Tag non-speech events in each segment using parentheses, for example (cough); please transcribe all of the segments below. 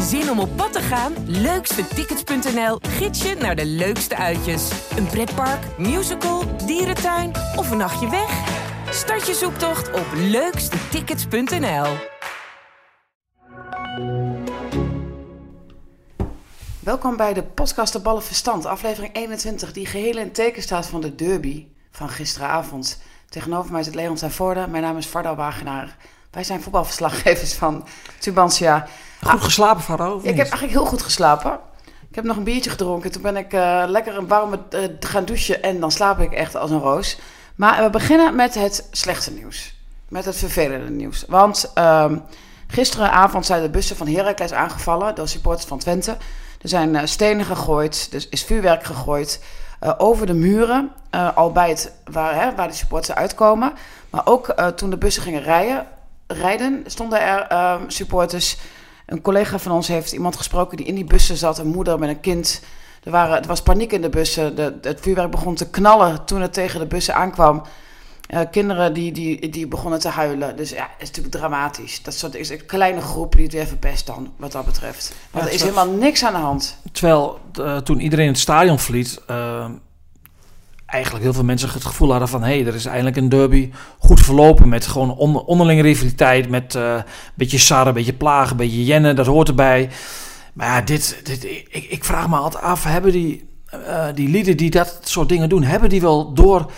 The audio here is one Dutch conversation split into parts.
Zin om op pad te gaan? Leukstetickets.nl gids je naar de leukste uitjes. Een pretpark, musical, dierentuin of een nachtje weg? Start je zoektocht op leukstetickets.nl. Welkom bij de podcast De Ballen Verstand, aflevering 21, die geheel in teken staat van de derby van gisteravond. Tegenover mij zit Leon Voorde, mijn naam is Varda Wagenaar. Wij zijn voetbalverslaggevers van Tubantia. Goed geslapen, Faro? Ik heb eigenlijk heel goed geslapen. Ik heb nog een biertje gedronken. Toen ben ik uh, lekker een warme uh, gaan douchen en dan slaap ik echt als een roos. Maar we beginnen met het slechte nieuws. Met het vervelende nieuws. Want uh, gisteravond zijn de bussen van Heracles aangevallen door supporters van Twente. Er zijn uh, stenen gegooid, er is vuurwerk gegooid over de muren. al bij het, waar, hè, waar de supporters uitkomen. Maar ook toen de bussen gingen rijden, rijden stonden er ehm, supporters een collega van ons heeft iemand gesproken die in die bussen zat, een moeder met een kind. Er, waren, er was paniek in de bussen. De, het vuurwerk begon te knallen toen het tegen de bussen aankwam. Uh, kinderen die, die, die begonnen te huilen. Dus ja, het is natuurlijk dramatisch. Dat soort, is een kleine groep die het weer verpest dan, wat dat betreft. Want ja, er is helemaal niks aan de hand. Terwijl uh, toen iedereen het stadion vliet, uh, eigenlijk heel veel mensen het gevoel hadden van... hé, hey, er is eindelijk een derby goed verlopen met gewoon on onderlinge rivaliteit... met uh, een beetje sarre, een beetje plagen, een beetje jennen, dat hoort erbij. Maar ja, dit, dit, ik, ik vraag me altijd af, hebben die, uh, die lieden die dat soort dingen doen... hebben die wel door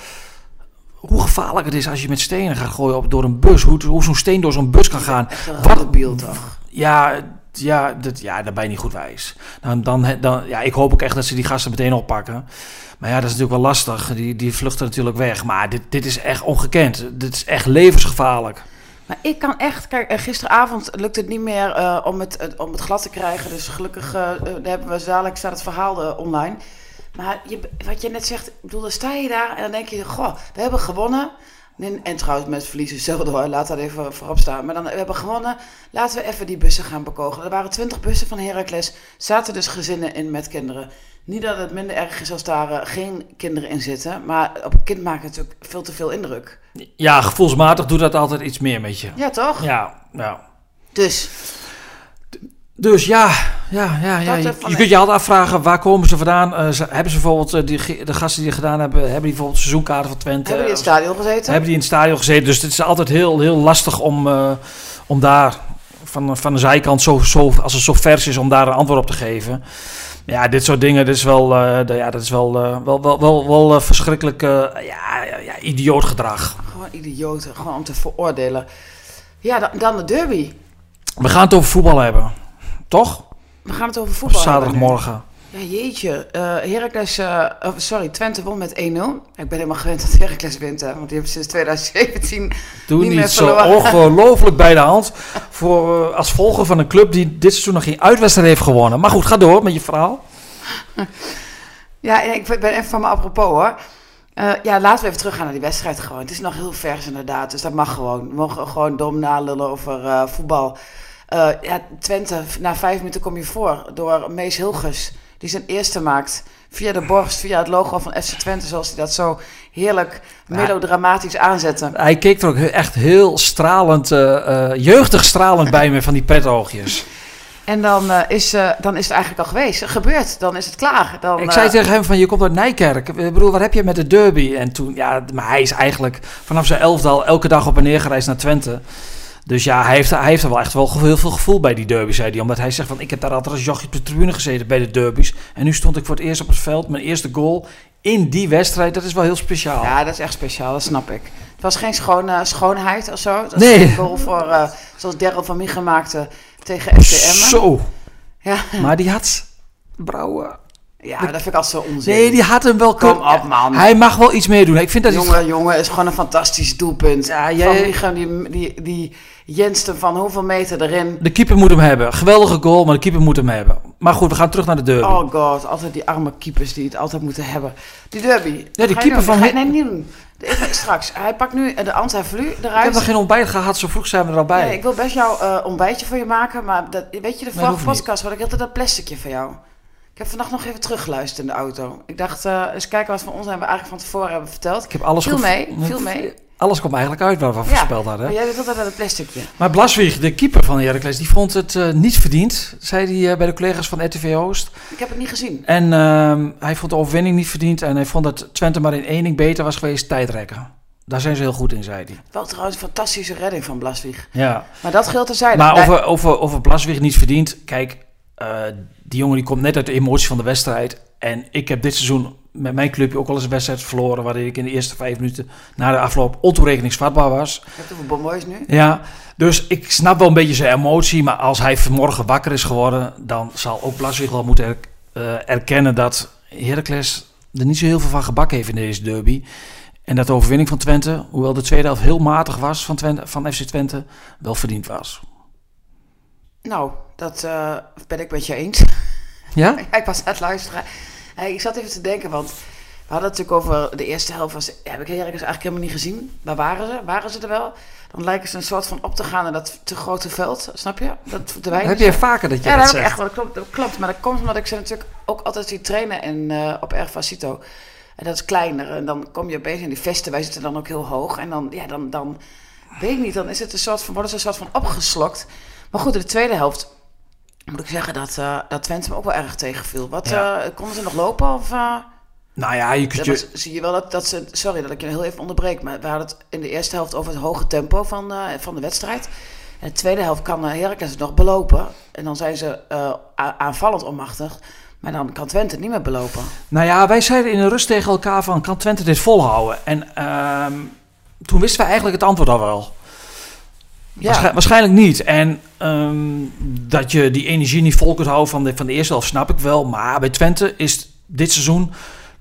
hoe gevaarlijk het is als je met stenen gaat gooien op, door een bus... hoe, hoe zo'n steen door zo'n bus kan gaan. Wat beeld toch? Ja, ja, dat, ja, daar ben je niet goed wijs. Dan, dan, dan, ja, ik hoop ook echt dat ze die gasten meteen oppakken. Maar ja, dat is natuurlijk wel lastig. Die, die vluchten natuurlijk weg. Maar dit, dit is echt ongekend. Dit is echt levensgevaarlijk. Maar ik kan echt, kijk, gisteravond lukt het niet meer uh, om, het, om het glad te krijgen. Dus gelukkig uh, hebben we dadelijk staat het verhaal online. Maar je, wat je net zegt, ik bedoel, dan sta je daar en dan denk je, goh, we hebben gewonnen. En, en trouwens, met verliezen zelden hoor, laat dat even voorop staan. Maar dan we hebben gewonnen, laten we even die bussen gaan bekogelen. Er waren twintig bussen van Heracles, zaten dus gezinnen in met kinderen. Niet dat het minder erg is als daar uh, geen kinderen in zitten, maar op een kind maakt het natuurlijk veel te veel indruk. Ja, gevoelsmatig doet dat altijd iets meer met je. Ja, toch? Ja, ja. Dus. Dus ja, ja, ja, ja. Je, je kunt je altijd afvragen waar komen ze vandaan. Uh, ze, hebben ze bijvoorbeeld uh, die, de gasten die het gedaan hebben, hebben die bijvoorbeeld seizoenkaarten van Twente? Hebben die in het stadion gezeten? Hebben die in het stadion gezeten? Dus het is altijd heel, heel lastig om, uh, om daar van, van de zijkant zo, zo, als het zo vers is om daar een antwoord op te geven. Ja, dit soort dingen, dit is wel, uh, de, ja, dat is wel, uh, wel, wel, wel, wel uh, verschrikkelijk ja, ja, ja, idioot gedrag. Gewoon idioot, gewoon om te veroordelen. Ja, dan, dan de derby. We gaan het over voetbal hebben, toch? We gaan het over voetbal Zaterdagmorgen. Ja, jeetje. Uh, Heracles, uh, oh, sorry, Twente won met 1-0. Ik ben helemaal gewend dat Heracles wint, hè, want die hebben sinds 2017 Doe niet, niet meer zo ongelooflijk bij de hand voor, uh, als volger van een club die dit seizoen nog geen uitwedstrijd heeft gewonnen. Maar goed, ga door met je verhaal. ja, ik ben even van me apropos hoor. Uh, ja, laten we even teruggaan naar die wedstrijd gewoon. Het is nog heel vers inderdaad, dus dat mag gewoon. We mogen gewoon dom nalullen over voetbal. Uh, ja, Twente, na vijf minuten kom je voor door Mees Hilgers, die zijn eerste maakt. Via de borst, via het logo van FC Twente, zoals hij dat zo heerlijk melodramatisch aanzette. Hij keek er ook echt heel stralend, jeugdig stralend bij me van die petoogjes. En dan, uh, is, uh, dan is het eigenlijk al geweest. Gebeurd. Dan is het klaar. Dan, ik zei tegen hem van, je komt uit Nijkerk. Ik bedoel, wat heb je met de derby? En toen, ja, maar hij is eigenlijk vanaf zijn elftal elke dag op en neer gereisd naar Twente. Dus ja, hij heeft, hij heeft er wel echt wel heel veel gevoel bij die derby, zei hij. Omdat hij zegt van, ik heb daar altijd als jochie op de tribune gezeten bij de derbies. En nu stond ik voor het eerst op het veld, mijn eerste goal in die wedstrijd. Dat is wel heel speciaal. Ja, dat is echt speciaal, dat snap ik. Het was geen schone, schoonheid of zo. Het was nee. geen goal voor, uh, zoals Daryl van Micha maakte tegen FCM. Zo. Ja. Maar die had brouwen. Ja, dat vind ik altijd zo onzin. Nee, die had hem wel Kom op, man. Hij mag wel iets meer doen. Ik vind dat jongen, iets... jongen, is gewoon een fantastisch doelpunt. Ja, jij... Van die, die, die Jensten van hoeveel meter erin. De keeper moet hem hebben. Geweldige goal, maar de keeper moet hem hebben. Maar goed, we gaan terug naar de derby. Oh god, altijd die arme keepers die het altijd moeten hebben. Die derby. Ja, die keeper van... Ga je, nee, niet doen. Even straks. Hij pakt nu de anti-vlu eruit. Ik heb nog geen ontbijt gehad, zo vroeg zijn we er al bij. Nee, ik wil best jouw uh, ontbijtje voor je maken, maar dat, weet je, de vorige podcast had ik altijd dat plasticje van jou. Ik heb vannacht nog even teruggeluisterd in de auto. Ik dacht, uh, eens kijken wat van ons hebben we eigenlijk van tevoren hebben verteld. Ik heb alles Viel mee, viel mee. Alles komt eigenlijk uit wat we voorspeld hadden. Maar jij weet altijd aan het plasticje. Maar Blaswig, de keeper van Heracles, die vond het eh, niet verdiend, zei hij eh, bij de collega's van RTV Oost. Ik heb het niet gezien. En ehm, hij vond de overwinning niet verdiend en hij vond dat Twente maar in één ding beter was geweest, tijdrekken. Daar zijn ze heel goed in, zei hij. Wel trouwens een fantastische redding van Blaswieg. Ja. Maar dat geldt terzijde. Maar Nee, over, over, over Blaswig niet verdiend, kijk, eh, die jongen die komt net uit de emotie van de wedstrijd. En ik heb dit seizoen met mijn clubje ook al eens een wedstrijd verloren, waarin ik in de eerste vijf minuten na de afloop ontoerekeningsvatbaar was. Je hebt het over Bomboys nu. Ja, dus ik snap wel een beetje zijn emotie. Maar als hij vanmorgen wakker is geworden, dan zal ook Blaswig wel moeten er- eh, erkennen dat Heracles er niet zo heel veel van gebak heeft in deze derby. En dat de overwinning van Twente, hoewel de tweede helft heel matig was van, Twente, van FC Twente, wel verdiend was. Nou, dat eh, ben ik met je eens. Ja? (laughs) Ja, ik was aan het luisteren. Hey, ik zat even te denken, want we hadden het natuurlijk over de eerste helft. Was, heb ik Heracles eigenlijk helemaal niet gezien. Waar waren ze? Waren ze er wel? Dan lijken ze een soort van op te gaan in dat te grote veld. Snap je? Dat Heb je vaker dat je Ja, dat zegt? echt wel. Dat klopt, dat klopt. Maar dat komt omdat ik ze natuurlijk ook altijd zie trainen in, eh, op Erfacito. En dat is kleiner. En dan kom je opeens in die vesten. Wij zitten dan ook heel hoog. En dan, ja, dan, dan weet ik niet. Dan is het een soort van, worden ze een soort van opgeslokt. Maar goed, in de tweede helft moet ik zeggen dat, eh dat Twente me ook wel erg tegenviel. Wat, Ja. eh, konden ze nog lopen? Of, eh, Nou ja, je kunt je... zie je wel dat, dat ze... Sorry dat ik je heel even onderbreek. Maar we hadden het in de eerste helft over het hoge tempo van, van de wedstrijd. In de tweede helft kan Heracles het nog belopen. En dan zijn ze aanvallend onmachtig. Maar dan kan Twente het niet meer belopen. Nou ja, wij zeiden in de rust tegen elkaar van, kan Twente dit volhouden? En ehm, toen wisten we eigenlijk het antwoord al wel. Waarschijn- waarschijnlijk niet. En ehm, dat je die energie niet vol kunt houden van de, van de eerste helft, snap ik wel. Maar bij Twente is dit seizoen...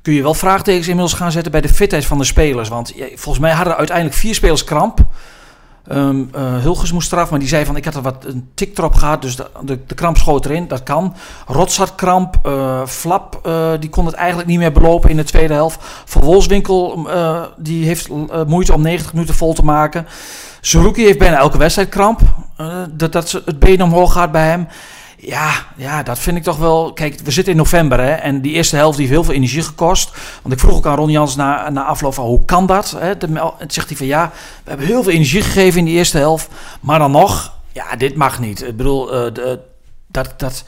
kun je wel vraagtekens inmiddels gaan zetten bij de fitheid van de spelers. Want ja, volgens mij hadden uiteindelijk vier spelers kramp. Ehm eh, Hulges moest eraf, maar die zei van ik had er wat een tik erop gehad, dus de, de, kramp schoot erin. Dat kan. Rots eh, Flap eh, die kon het eigenlijk niet meer belopen in de tweede helft. Van Wolfswinkel die heeft moeite om 90 minuten vol te maken. Zerouki heeft bijna elke wedstrijd kramp. dat, dat het been omhoog gaat bij hem. Ja, ja, dat vind ik toch wel. Kijk, we zitten in november hè, en die eerste helft heeft heel veel energie gekost. Want ik vroeg ook aan Ron Jans na, na afloop van hoe kan dat? Hè? En zegt hij van ja, we hebben heel veel energie gegeven in die eerste helft. Maar dan nog, ja, dit mag niet. Ik bedoel, eh, de, dat, dat,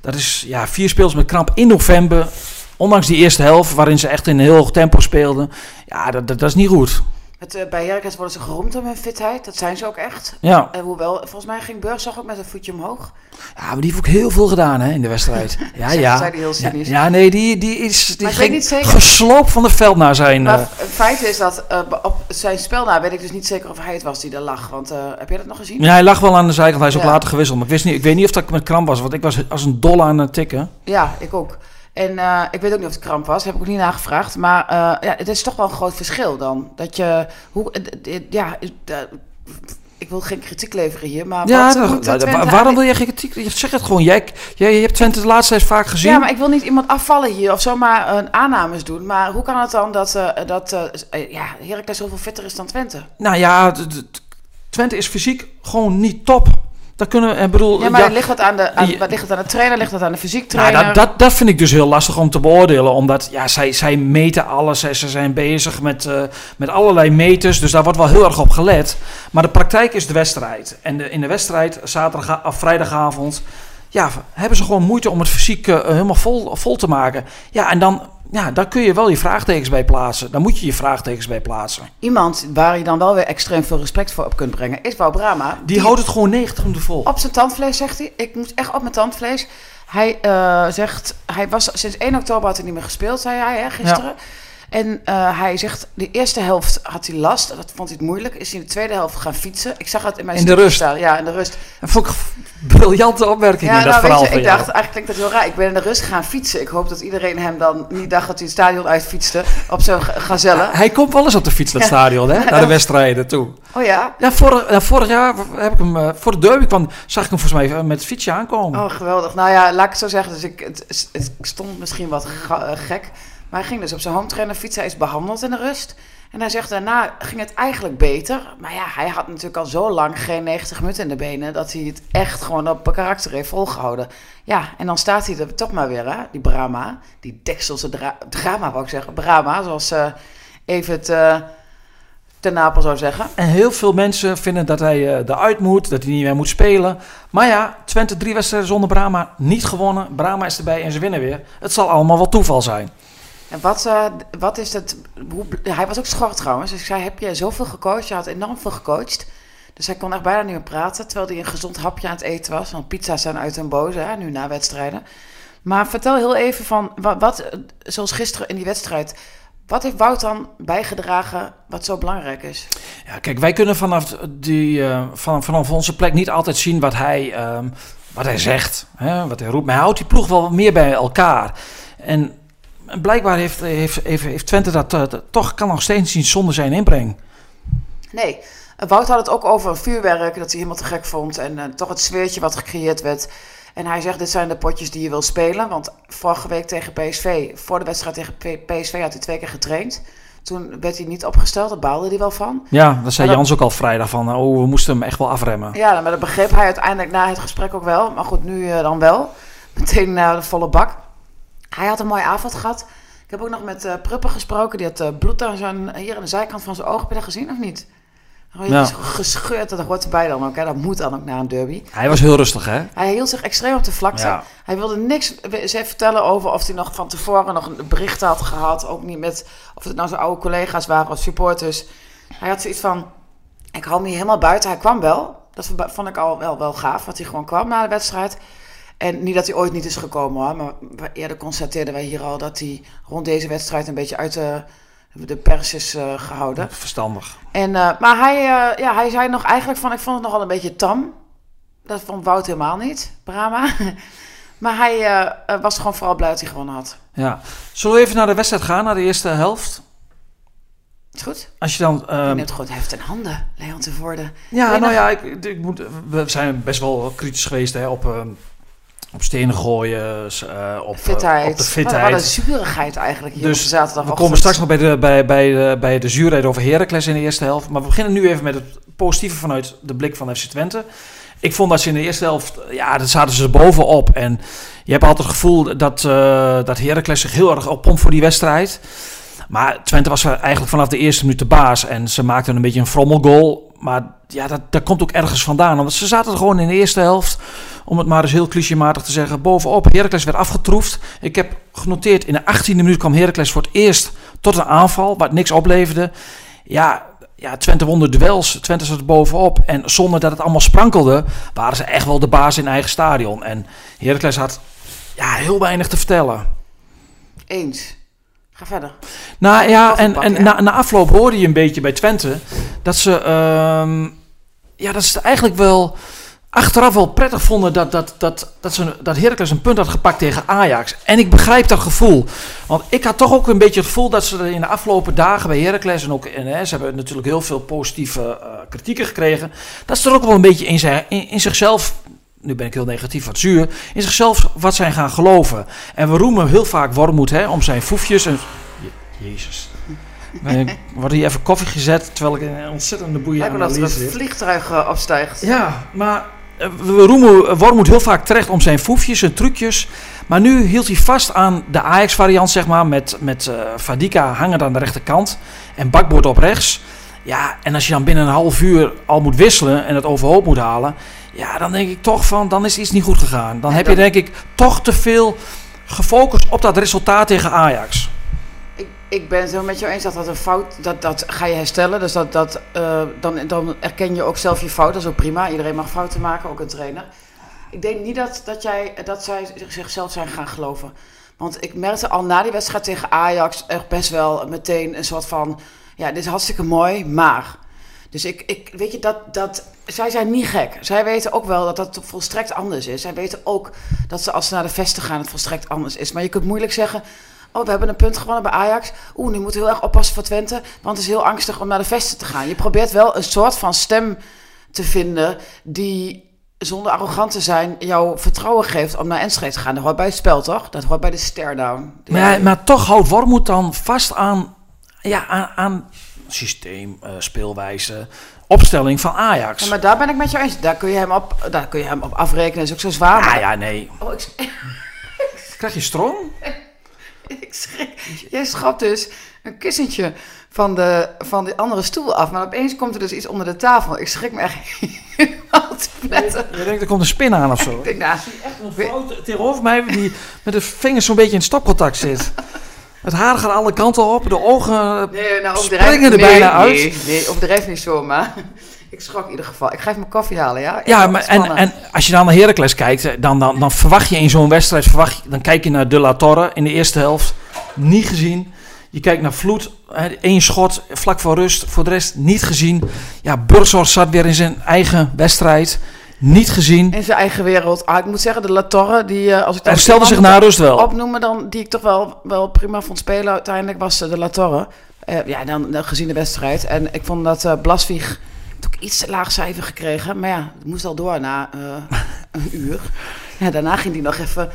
dat is ja, vier speels met kramp in november. Ondanks die eerste helft, waarin ze echt in een heel hoog tempo speelden. Ja, dat, dat, dat is niet goed. Het, eh, bij Heracles worden ze geroemd om hun fitheid. Dat zijn ze ook echt. Ja, En hoewel, volgens mij ging Burgzag ook met een voetje omhoog. ja maar die heeft ook heel veel gedaan hè, in de wedstrijd. (laughs) Ja, Zei- ja. zei die heel cynisch. ja, nee, die, die is die Maar ging gesloopt van het veld naar zijn... Maar eh, het feit is dat eh, op zijn spel na weet ik dus niet zeker of hij het was die er lag. Want eh, heb jij dat nog gezien? ja, hij lag wel aan de zijkant, hij is ook later gewisseld. Maar ik, wist niet, ik weet niet of dat met kramp was, want ik was als een dolle aan het tikken. Ja, ik ook. En eh, ik weet ook niet of het kramp was, heb ik ook niet nagevraagd. Maar eh, ja, het is toch wel een groot verschil dan. Dat je, hoe, eh, eh, ja, eh, ik wil geen kritiek leveren hier, maar Ja, wat waarom wil je geen kritiek? Je Zeg het gewoon, jij, jij je hebt Twente de laatste tijd vaak gezien. Ja, maar ik wil niet iemand afvallen hier of zomaar een aannames doen. Maar hoe kan het dan dat, eh dat eh, eh, ja, Heracles zoveel fitter is dan Twente? Nou ja, Twente is fysiek gewoon niet top. Dat kunnen we, ik bedoel... Ja, maar ja, ligt het aan de, aan, ligt het aan de trainer? Ligt het aan de fysiek Nou, trainer? dat, dat, dat vind ik dus heel lastig om te beoordelen. Omdat ja, zij, zij meten alles. Zij, ze zijn bezig met, eh, met allerlei meters. Dus daar wordt wel heel erg op gelet. Maar de praktijk is de wedstrijd. En de, in de wedstrijd, zaterdag, of vrijdagavond. Ja, hebben ze gewoon moeite om het fysiek eh, helemaal vol, vol te maken. Ja, en dan, ja, daar kun je wel je vraagtekens bij plaatsen. Daar moet je je vraagtekens bij plaatsen. Iemand waar je dan wel weer extreem veel respect voor op kunt brengen, is Wou Brama. Die, houdt het gewoon 90 minuten vol. Op zijn tandvlees, zegt hij. Ik moet echt op mijn tandvlees. Hij eh, zegt, hij was sinds 1 oktober had hij niet meer gespeeld, zei hij hè, gisteren. En eh, hij zegt, de eerste helft had hij last. Dat vond hij het moeilijk. Is hij in de tweede helft gaan fietsen. Ik zag het in mijn In de rust. staan. Ja, in de rust. Dat vond ik een briljante opmerking Ja, in dat nou verhaal je, van ik jou. dacht, eigenlijk klinkt dat heel raar. Ik ben in de rust gaan fietsen. Ik hoop dat iedereen hem dan niet dacht dat hij het stadion uitfietste op zo'n ga- gazelle. Hij komt wel eens op de fiets naar het stadion, hè? Naar de wedstrijden toe. Oh ja? Ja, vorig, vorig jaar heb ik hem, eh, voor de derby kwam, zag ik hem volgens mij eh, met het fietsje aankomen. Oh, geweldig. Nou ja, laat ik het zo zeggen. Dus ik, het, het stond misschien wat gek. Maar hij ging dus op zijn home trainer fietsen. Hij is behandeld in de rust. En hij zegt daarna ging het eigenlijk beter. Maar ja, hij had natuurlijk al zo lang geen 90 minuten in de benen. Dat hij het echt gewoon op karakter heeft volgehouden. Ja, en dan staat hij er toch maar weer, hè? Die Brahma. Die dekselse dra drama, wou ik zeggen. Brahma, zoals eh even het... eh, Napel zou zeggen. En heel veel mensen vinden dat hij eh, eruit moet, dat hij niet meer moet spelen. Maar ja, Twente drie wedstrijden zonder Brama, niet gewonnen. Brama is erbij en ze winnen weer. Het zal allemaal wel toeval zijn. En wat, eh, wat is het... Hoe, hij was ook schor trouwens. Dus ik zei, heb je zoveel gecoacht? Je had enorm veel gecoacht. Dus hij kon echt bijna niet meer praten. Terwijl hij een gezond hapje aan het eten was. Want pizza's zijn uit en boze, hè, nu na wedstrijden. Maar vertel heel even van, wat, wat, zoals gisteren in die wedstrijd... Wat heeft Wout dan bijgedragen wat zo belangrijk is? Ja, kijk, wij kunnen vanaf, die, uh, van, vanaf onze plek niet altijd zien wat hij, uh, wat hij zegt, hè, wat hij roept. Maar hij houdt die ploeg wel meer bij elkaar. En blijkbaar heeft, heeft, heeft, heeft Twente dat, uh, toch kan nog steeds niet zonder zijn inbreng. Nee, Wout had het ook over vuurwerk, dat hij helemaal te gek vond. En uh, toch het sfeertje wat gecreëerd werd. En hij zegt, dit zijn de potjes die je wil spelen. Want vorige week tegen PSV, voor de wedstrijd tegen PSV had hij twee keer getraind. Toen werd hij niet opgesteld, daar baalde hij wel van. Ja, dat zei dat, Jans ook al vrijdag van, oh, we moesten hem echt wel afremmen. Ja, maar dat begreep hij uiteindelijk na het gesprek ook wel. Maar goed, nu uh, dan wel. Meteen naar de volle bak. Hij had een mooie avond gehad. Ik heb ook nog met uh, Pruppen gesproken. Die had uh, bloed aan zijn, hier aan de zijkant van zijn oog. Heb je dat gezien of niet? Ja. Gescheurd, dat hoort erbij dan ook. Hè? Dat moet dan ook na een derby. Hij was heel rustig, hè? Hij hield zich extreem op de vlakte. Ja. Hij wilde niks vertellen over of hij nog van tevoren nog een bericht had gehad. Ook niet met of het nou zijn oude collega's waren of supporters. Hij had zoiets van: Ik hou me hier helemaal buiten. Hij kwam wel. Dat vond ik al wel, wel gaaf, dat hij gewoon kwam na de wedstrijd. En niet dat hij ooit niet is gekomen hoor. Maar eerder constateerden wij hier al dat hij rond deze wedstrijd een beetje uit de de pers is uh, gehouden. Verstandig. En, uh, maar hij, uh, ja, hij zei nog eigenlijk van, ik vond het nogal een beetje tam. Dat vond Wout helemaal niet, Brahma. (laughs) maar hij was gewoon vooral blij dat hij gewonnen had. Ja. Zullen we even naar de wedstrijd gaan, naar de eerste helft? Is goed. Als je dan... Um... Je neemt gewoon heft in handen, Leon te worden. Ja, nou ja, ik, ik, moet, we zijn best wel kritisch geweest hè, op... Op stenen gooien, uh, op, fitheid. Uh, op de fitheid. Wat een zurigheid eigenlijk hier dus op zaterdag. We komen straks nog bij de, bij, bij, de, bij de zuurheid over Heracles in de eerste helft. Maar we beginnen nu even met het positieve vanuit de blik van FC Twente. Ik vond dat ze in de eerste helft, ja, daar zaten ze bovenop. En je hebt altijd het gevoel dat, uh, dat Heracles zich heel erg oppompt voor die wedstrijd. Maar Twente was eigenlijk vanaf de eerste minuut de baas. En ze maakten een beetje een frommelgoal. Maar ja, dat, dat komt ook ergens vandaan. Want ze zaten gewoon in de eerste helft, om het maar eens heel clichématig te zeggen, bovenop. Heracles werd afgetroefd. Ik heb genoteerd, in de 18e minuut kwam Heracles voor het eerst tot een aanval, wat niks opleverde. Ja, ja, Twente won de duels. Twente zat er bovenop. En zonder dat het allemaal sprankelde, waren ze echt wel de baas in eigen stadion. En Heracles had ja, heel weinig te vertellen. Eens. Ga verder. Nou ja, en, en na, na afloop hoorde je een beetje bij Twente dat ze, uh, ja, dat ze eigenlijk wel achteraf wel prettig vonden dat, dat, dat, dat, ze, dat Heracles een punt had gepakt tegen Ajax. En ik begrijp dat gevoel. Want ik had toch ook een beetje het gevoel dat ze in de afgelopen dagen bij Heracles... en ook en, ze hebben natuurlijk heel veel positieve uh, kritieken gekregen... dat ze er ook wel een beetje in, zijn, in, in zichzelf nu ben ik heel negatief, wat zuur, in zichzelf wat zijn gaan geloven. En we roemen heel vaak Wormoed hè, om zijn foefjes. En, Jezus. (laughs) Ik word hier even koffie gezet, terwijl ik een ontzettende boeien aan het dat er een vliegtuig afstijgt. Ja, maar we roemen Wormoed heel vaak terecht om zijn foefjes en trucjes. Maar nu hield hij vast aan de Ajax-variant, zeg maar, met, met uh, Fadika hangend aan de rechterkant en bakboord op rechts. Ja, en als je dan binnen een half uur al moet wisselen en het overhoop moet halen... Ja, dan denk ik toch van, dan is iets niet goed gegaan. Dan heb je denk ik toch te veel gefocust op dat resultaat tegen Ajax. Ik, ben het met jou eens dat dat een fout, dat, dat ga je herstellen. Dus dat, dat, uh, dan, dan erken je ook zelf je fout. Dat is ook prima. Iedereen mag fouten maken, ook een trainer. Ik denk niet dat, dat, jij, dat zij zichzelf zijn gaan geloven. Want ik merkte al na die wedstrijd tegen Ajax echt best wel meteen een soort van... Ja, dit is hartstikke mooi, maar... Dus ik, ik weet je, dat, dat, zij zijn niet gek. Zij weten ook wel dat dat volstrekt anders is. Zij weten ook dat ze als ze naar de vesten gaan, het volstrekt anders is. Maar je kunt moeilijk zeggen, oh, we hebben een punt gewonnen bij Ajax. Oeh, nu moeten we heel erg oppassen voor Twente, want het is heel angstig om naar de vesten te gaan. Je probeert wel een soort van stem te vinden die zonder arrogant te zijn, jou vertrouwen geeft om naar Enschede te gaan. Dat hoort bij het spel, toch? Dat hoort bij de stare-down. Maar, maar toch houdt Wormoed dan vast aan, ja, aan, aan systeem, uh, speelwijze, opstelling van Ajax. Ja, maar daar ben ik met jou eens. Daar kun je hem op, daar kun je hem op afrekenen. Dat is ook zo zwaar. Ja, ja, nee. Oh, ik... (laughs) Krijg je strong? (laughs) (laughs) ik schrik. Jij schapt dus een kussentje van de, van de andere stoel af. Maar opeens komt er dus iets onder de tafel. Ik schrik me echt (laughs) helemaal te pletten. Je denkt, er komt een spin aan of zo. Ik denk, nou, Een vrouw te- tegenover mij die met de vingers zo'n beetje in stopcontact zit. Het haar gaat alle kanten op, de ogen... nee, nou, Springen er nee, bijna uit. Nee, nee, overdrijf niet zo, maar ik schrok in ieder geval. Ik ga even mijn koffie halen, ja? Ja, maar en, en als je dan naar Heracles kijkt, dan, dan, dan verwacht je in zo'n wedstrijd, verwacht je, dan kijk je naar De La Torre in de eerste helft, niet gezien. Je kijkt naar Vloed, één schot vlak voor rust, voor de rest niet gezien. Ja, Burgzorg zat weer in zijn eigen wedstrijd, niet gezien. In zijn eigen wereld. Ah, ik moet zeggen, de La Torre, die eh, als ik Hij stelde zich na rust wel. opnoemen dan, die ik toch wel, wel prima vond spelen uiteindelijk, was eh, de La Torre. Eh, ja, dan gezien de wedstrijd. En ik vond dat eh Toch iets te laag cijfer gekregen. Maar ja, het moest al door na eh, (laughs) een uur. Ja, daarna ging hij nog even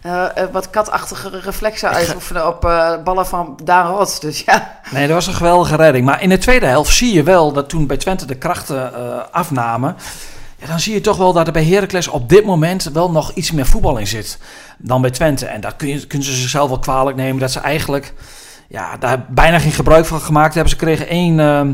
eh, eh, wat katachtige reflexen uitoefenen op ballen van Daan Rots. Dus ja, Nee, dat was een geweldige redding. Maar in de tweede helft zie je wel dat toen bij Twente de krachten afnamen. Ja, dan zie je toch wel dat er bij Heracles op dit moment wel nog iets meer voetbal in zit dan bij Twente. En dat kun je, kunnen ze zichzelf wel kwalijk nemen. Dat ze eigenlijk ja, daar bijna geen gebruik van gemaakt hebben. Ze kregen één, ehm,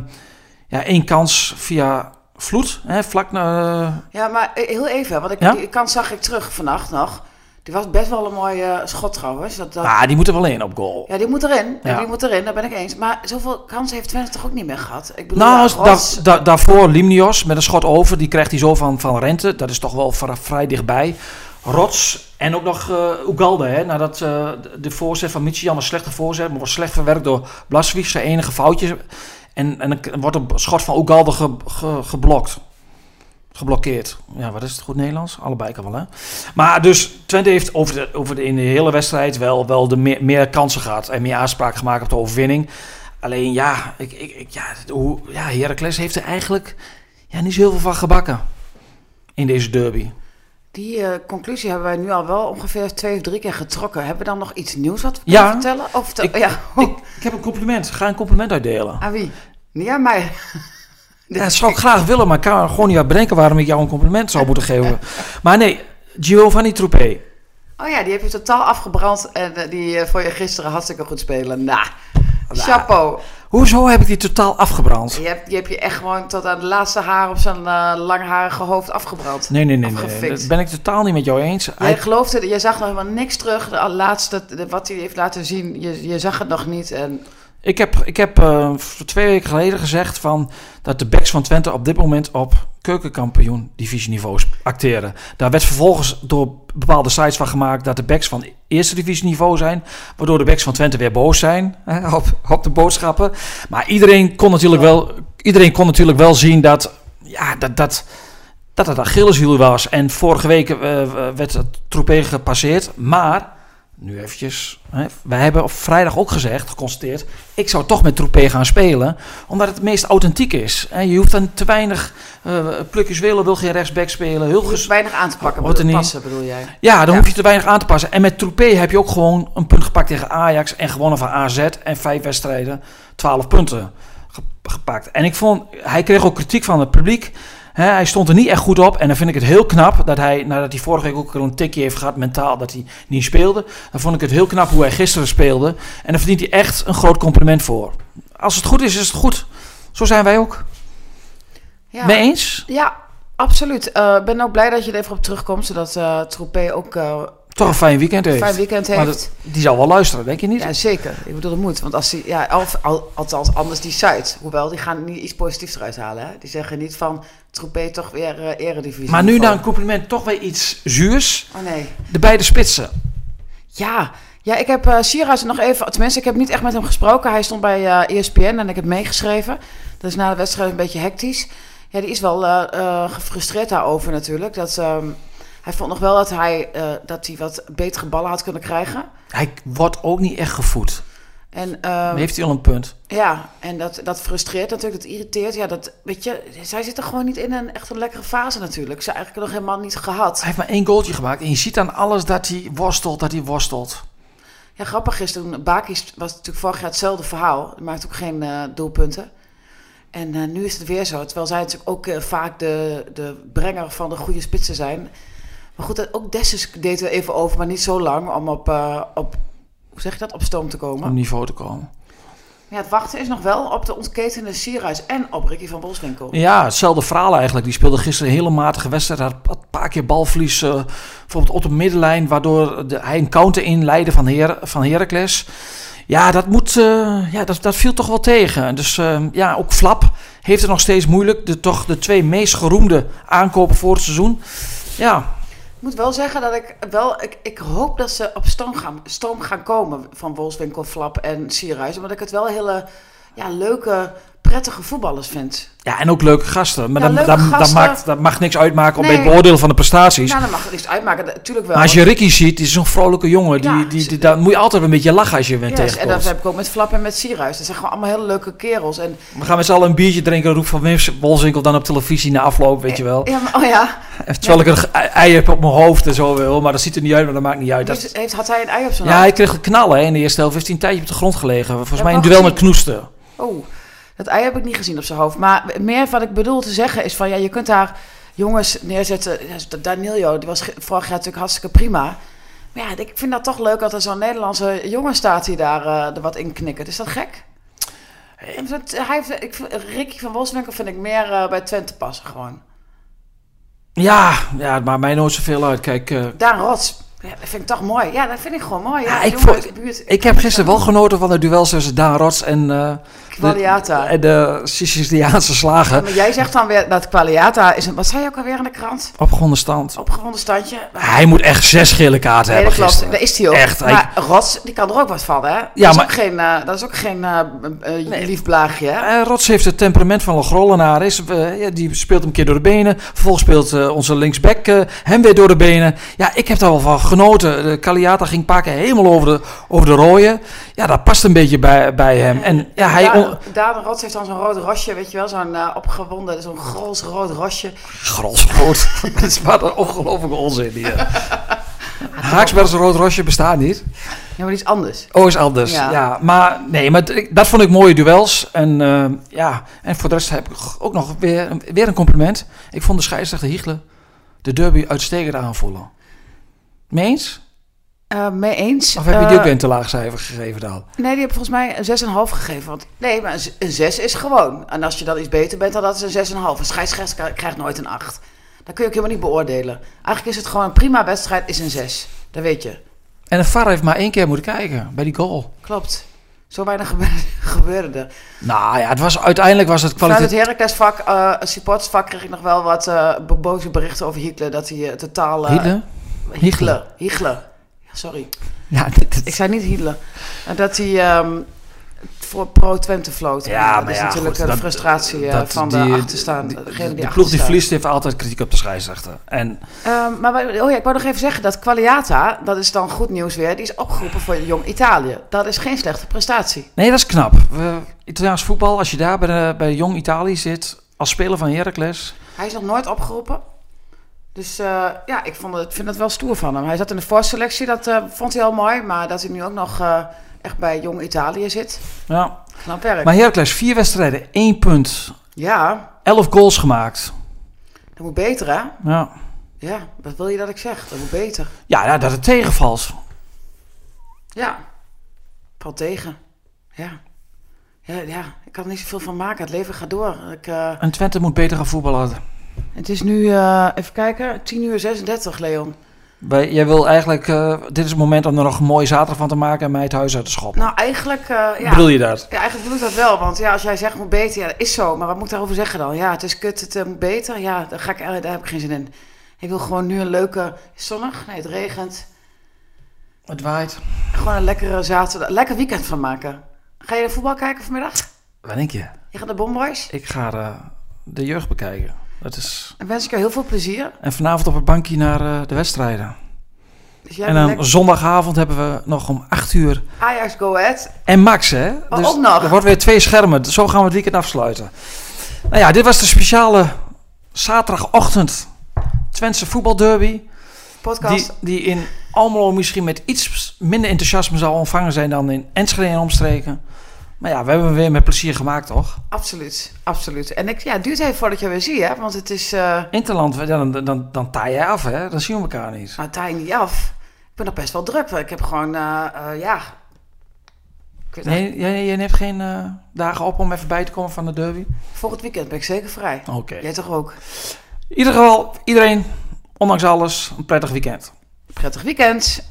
ja, één kans via Vloed. Hè, vlak na, ja maar eh, heel even, want ik, Ja? die kans zag ik terug vannacht nog. Die was best wel een mooie schot trouwens. Dat, dat, ah, die moeten wel in op goal. Ja, die moet erin. Ja. Die moet erin, daar ben ik eens. Maar zoveel kansen heeft Twente toch ook niet meer gehad? Ik bedoel, Nou, ja, da- Rots- da- daarvoor Limnios met een schot over. Die krijgt hij zo van, van Rente. Dat is toch wel vri- vrij dichtbij. Rots en ook nog eh Ugalde. Hè, nadat eh, de- voorzet van Michian een slechte voorzet. Maar wordt slecht verwerkt door Blaswijk. Zijn enige foutje. En, en dan wordt een schot van Ugalde ge, ge- geblokt. Geblokkeerd. Ja, wat is het goed Nederlands? Allebei kan wel, hè? Maar dus Twente heeft over de, over in de hele wedstrijd wel, wel de meer, meer kansen gehad. En meer aanspraak gemaakt op de overwinning. Alleen ja, ik, ik, ik, ja, hoe, ja, Heracles heeft er eigenlijk ja, niet zo heel veel van gebakken. In deze derby. Die eh, conclusie hebben wij nu al wel ongeveer twee of drie keer getrokken. Hebben we dan nog iets nieuws wat we Ja. kunnen vertellen? Of Ik- ja. (laughs) Ik, ik heb een compliment. Ga een compliment uitdelen. Aan wie? Niet aan mij. (laughs) Ja, dat zou ik graag willen, maar ik kan gewoon niet bedenken waarom ik jou een compliment zou moeten geven. (laughs) Maar nee, Giovanni Troepé. Oh ja, die heb je totaal afgebrand. En eh, die eh, vond je gisteren hartstikke goed spelen. Nou, chapeau. Hoezo heb ik die totaal afgebrand? Je hebt, je hebt je echt gewoon tot aan de laatste haar op zijn eh, langharige hoofd afgebrand. Nee, nee, nee. Dat ben ik totaal niet met jou eens. Jij Hij- geloofde, je zag nog helemaal niks terug. De laatste, de- wat hij heeft laten zien, je, je zag het nog niet. En Ik heb, ik heb eh, twee weken geleden gezegd van dat de backs van Twente op dit moment op keukenkampioen divisieniveau acteren. Daar werd vervolgens door bepaalde sites van gemaakt dat de backs van eerste divisieniveau zijn, waardoor de backs van Twente weer boos zijn hè, (laughs) op, op de boodschappen. Maar iedereen kon natuurlijk wel, iedereen kon natuurlijk wel zien dat, ja, dat, dat, dat het Achilleshiel was. En vorige week eh, werd het troepé gepasseerd, maar nu eventjes. Hè. Wij hebben op vrijdag ook gezegd, geconstateerd. Ik zou toch met Troepé gaan spelen. Omdat het het meest authentiek is. Hè. Je hoeft dan te weinig eh plukjes willen. Wil geen rechtsback spelen. Heel ges- weinig aan te pakken, bedoel, passen bedoel jij. ja, dan Ja. hoef je te weinig aan te passen. En met Troepé heb je ook gewoon een punt gepakt tegen Ajax. En gewonnen van AZ. En vijf wedstrijden, 12 punten ge- gepakt. En ik vond, hij kreeg ook kritiek van het publiek. Hij stond er niet echt goed op. En dan vind ik het heel knap dat hij, nadat hij vorige week ook al een tikje heeft gehad mentaal, dat hij niet speelde. Dan vond ik het heel knap hoe hij gisteren speelde. En daar verdient hij echt een groot compliment voor. Als het goed is, is het goed. Zo zijn wij ook. Ja, Mee eens? ja absoluut. Ik ben ook blij dat je er even op terugkomt, zodat eh Troepé ook eh, Toch een fijn weekend heeft. fijn weekend Maar heeft. dat- die zal wel luisteren, denk je niet? Ja, zeker. Ik bedoel, dat moet. Want als die, ja, of, al, althans anders die site. Hoewel, die gaan niet iets positiefs eruit halen. Hè? Die zeggen niet van, Troepé toch weer eh eredivisie. Maar nu na een compliment toch weer iets zuurs. Oh nee. De beide spitsen. Ja, ja ik heb eh Sierhuis nog even... Tenminste, ik heb niet echt met hem gesproken. Hij stond bij eh ESPN en ik heb meegeschreven. Dat is na de wedstrijd een beetje hectisch. Ja, die is wel eh, gefrustreerd daarover natuurlijk. Dat, ehm, hij vond nog wel dat hij, eh, dat hij wat betere ballen had kunnen krijgen. Hij wordt ook niet echt gevoed. En, ehm, Heeft hij al een punt? Ja, en dat, dat frustreert natuurlijk, dat irriteert. Ja, dat, weet je, zij zit er gewoon niet in een echt een lekkere fase natuurlijk. Ze eigenlijk nog helemaal niet gehad. Hij heeft maar één goaltje gemaakt. En je ziet aan alles dat hij worstelt, dat hij worstelt. Ja, grappig is toen, Bakis was natuurlijk vorig jaar hetzelfde verhaal. Hij maakte ook geen eh, doelpunten. En eh, nu is het weer zo. Terwijl zij natuurlijk ook vaak de, de brenger van de goede spitsen zijn. Maar goed, ook Dessus deed er even over, maar niet zo lang. Om op, eh, op hoe zeg je dat, op stoom te komen. om niveau te komen. Ja, het wachten is nog wel op de ontketende Sierhuis en op Ricky van Boswinkel. Ja, hetzelfde verhaal eigenlijk. Die speelde gisteren een hele matige wedstrijd. Had een paar keer balverlies, eh, bijvoorbeeld op de middenlijn, waardoor de, hij een counter inleidde van, Her van Heracles. Ja, dat, moet, eh, ja dat, dat viel toch wel tegen. Dus ja, ook Flap heeft het nog steeds moeilijk. De, toch de twee meest geroemde aankopen voor het seizoen. Ja, moet wel zeggen dat ik wel, ik, ik hoop dat ze op stoom gaan, stoom gaan komen van Boswinkel, Flap en Sierhuis. Omdat ik het wel hele ja, leuke, prettige voetballers vind. ja, en ook leuke gasten. Maar Ja, dat, dat, gasten. maakt, dat mag niks uitmaken op Nee. het beoordelen van de prestaties. Nou, dan mag niks uitmaken, natuurlijk wel. maar als je Ricky ziet, is zo'n vrolijke jongen. Die, Ja, die, die, daar moet je altijd een beetje lachen als je bent Yes, en dat tegenkomt. heb ik ook met Flap en met Sierhuis. Dat zijn gewoon allemaal hele leuke kerels. En, We gaan met z'n allen een biertje drinken. Roep van Wim Wolzinkel dan op televisie na afloop, weet je wel. ja, maar, oh ja, (laughs) Terwijl ik een ei heb op mijn hoofd en zo wil. Maar dat ziet er niet uit, maar dat maakt niet uit. Dat- heeft, had hij een ei op zijn ja, hoofd? hij kreeg knallen hè, in de eerste helft. Heeft hij een tijdje op de grond gelegen. Volgens Ja, mij een duel met. Knoesten. Oh, dat ei heb ik niet gezien op zijn hoofd. Maar meer wat ik bedoel te zeggen is van... Ja, je kunt daar jongens neerzetten. Ja, Danilo, die was vorig jaar natuurlijk hartstikke prima. Maar ja, ik vind dat toch leuk dat er zo'n Nederlandse jongen staat... die daar eh, er wat in knikkert. Is dat gek? Dat- Hij heeft, ik, Ricky van Wolfswinkel vind ik meer eh, bij Twente passen gewoon. Ja, ja, het maakt mij nooit zoveel uit. Kijk, eh, Daan Rots, ja, dat vind ik toch mooi. Ja, dat vind ik gewoon mooi. Ja, Ja, ik vond- buurt. ik heb gisteren wel genoten van de duels tussen Daan Rots en eh, Qualiata. de, en de Siciliaanse slagen. Maar jij zegt dan weer dat Qualiata is een... Wat zei je ook alweer in de krant? Opgewonden stand. Opgewonden standje. Hij moet echt zes gele kaarten Nee, dat hebben klopt. gisteren. Daar is hij ook. Echt, Maar Rots, die kan er ook wat van, hè? Dat Ja, is maar- ook geen, eh, dat is ook geen eh, lief blaagje, hè? Rots heeft het temperament van een grollenaar. Is, ja, die speelt hem een keer door de benen. Vervolgens speelt onze linksback hem weer door de benen. Ja, ik heb daar wel van genoten. De Caliata ging keer helemaal over de, over de rooien. Ja, dat past een beetje bij, bij hem. En ja, hij... Daan, Daan Rots heeft dan zo'n rood rosje, weet je wel? Zo'n eh, opgewonden, zo'n grols rood rosje. Grolsrood. (laughs) dat is maar een ongelofelijke onzin hier. (laughs) Haaksberg's rood rosje bestaat niet. Ja, maar iets anders. Oh, is anders. Ja. Ja. maar nee, maar dat vond ik mooie duels. En eh, ja, en voor de rest heb ik ook nog weer, weer een compliment. Ik vond de scheidsrechter Hiegelen de derby uitstekend aanvoelen. Meens? Eh, mee eens. Of heb je die Eh, ook weer een te laag cijfer gegeven dan? Nee, die heb volgens mij een 6,5 gegeven. Want nee, maar een z- een 6 is gewoon. En als je dan iets beter bent, dan dat is een 6,5. Een scheidsrechter kri- krijgt nooit een 8. Dat kun je ook helemaal niet beoordelen. Eigenlijk is het gewoon een prima wedstrijd, is een 6. Dat weet je. En de VAR heeft maar één keer moeten kijken bij die goal. Klopt. Zo weinig (laughs) gebeurde, er. Nou ja, het was, uiteindelijk was het Vanuit het kwaliteit... Heracles-vak, eh supportersvak, kreeg ik nog wel wat eh, bo- boze berichten over Hitler. Dat hij eh, totaal... eh, Hitler? Hitler. Hitler. Sorry. Ja, dit, dit- Ik zei niet Hitler. En dat hij ehm, voor pro-Twente floot. Ja, dat maar is ja, natuurlijk goed, de dat- frustratie eh, dat van die- de achterstaande. de, degene die de ploeg die verliest heeft altijd kritiek op de scheidsrechter. En Ehm, maar oh ja, ik wou nog even zeggen dat Qualiata, dat is dan goed nieuws weer, die is opgeroepen voor Jong Italië. Dat is geen slechte prestatie. Nee, dat is knap. We, Italiaans voetbal, als je daar bij, de- bij Jong Italië zit, als speler van Heracles. Hij is nog nooit opgeroepen. Dus eh, ja, ik vond het, vind het wel stoer van hem. Hij zat in de voorselectie, dat eh, vond hij al mooi. Maar dat hij nu ook nog eh, echt bij Jong Italië zit, Ja. knap werk. Maar Heracles, vier wedstrijden, één punt, Ja, elf goals gemaakt. dat moet beter hè? Ja, Ja, wat wil je dat ik zeg? Dat moet beter. ja nou, dat het tegenvalt. Ja, valt tegen. Ja. Ja, ja, ik kan er niet zoveel van maken. Het leven gaat door. Ik, En Twente moet beter gaan voetballen. Het is nu, eh, even kijken, 10 uur 36, Leon. Wij, jij wil eigenlijk, eh, dit is het moment om er nog een mooie zaterdag van te maken en mij het huis uit te schoppen. Nou, eigenlijk, eh, ja. Bedoel je dat? Ja, eigenlijk bedoel ik dat wel. Want ja, als jij zegt moet beter, ja, dat is zo. Maar wat moet ik daarover zeggen dan? Ja, het is kut, het moet beter. Ja, daar, ga ik, daar heb ik geen zin in. Ik wil gewoon nu een leuke, zonnig, nee, het regent. Het waait. Gewoon een lekkere zaterdag, lekker weekend van maken. Ga je de voetbal kijken vanmiddag? Wat denk je? Je gaat naar Bomboys? Ik ga eh, de jeugd bekijken. Dat is... Dan wens ik je heel veel plezier. En vanavond op het bankje naar eh, de wedstrijden. Dus en dan lekker- zondagavond hebben we nog om 8 uur Ajax Go Ahead. En Max, hè? Oh, ook nog. Er wordt weer twee schermen. Zo gaan we het weekend afsluiten. Nou ja, dit was de speciale zaterdagochtend Twentse voetbalderby. Podcast. Die, die in Almelo misschien met iets minder enthousiasme zal ontvangen zijn dan in Enschede en omstreken. Maar ja, we hebben hem weer met plezier gemaakt, toch? Absoluut, absoluut. En ik, ja, het duurt even voordat je weer zie, hè? Want het is, eh Interland, ja, dan, dan, dan, dan taai jij af, hè? Dan zien we elkaar niet. nou, taai niet af. Ik ben nog best wel druk. Ik heb gewoon, eh, eh, ja, Nee, jij, jij neemt geen dagen op om even bij te komen van de derby? Volgend weekend ben ik zeker vrij. Oké. Jij toch ook? In ieder geval, iedereen, ondanks alles, een prettig weekend. Prettig weekend.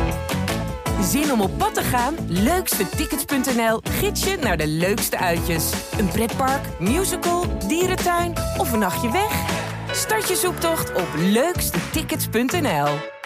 Zin om op pad te gaan? Leukstetickets.nl gids je naar de leukste uitjes. Een pretpark, musical, dierentuin of een nachtje weg? Start je zoektocht op leukstetickets.nl.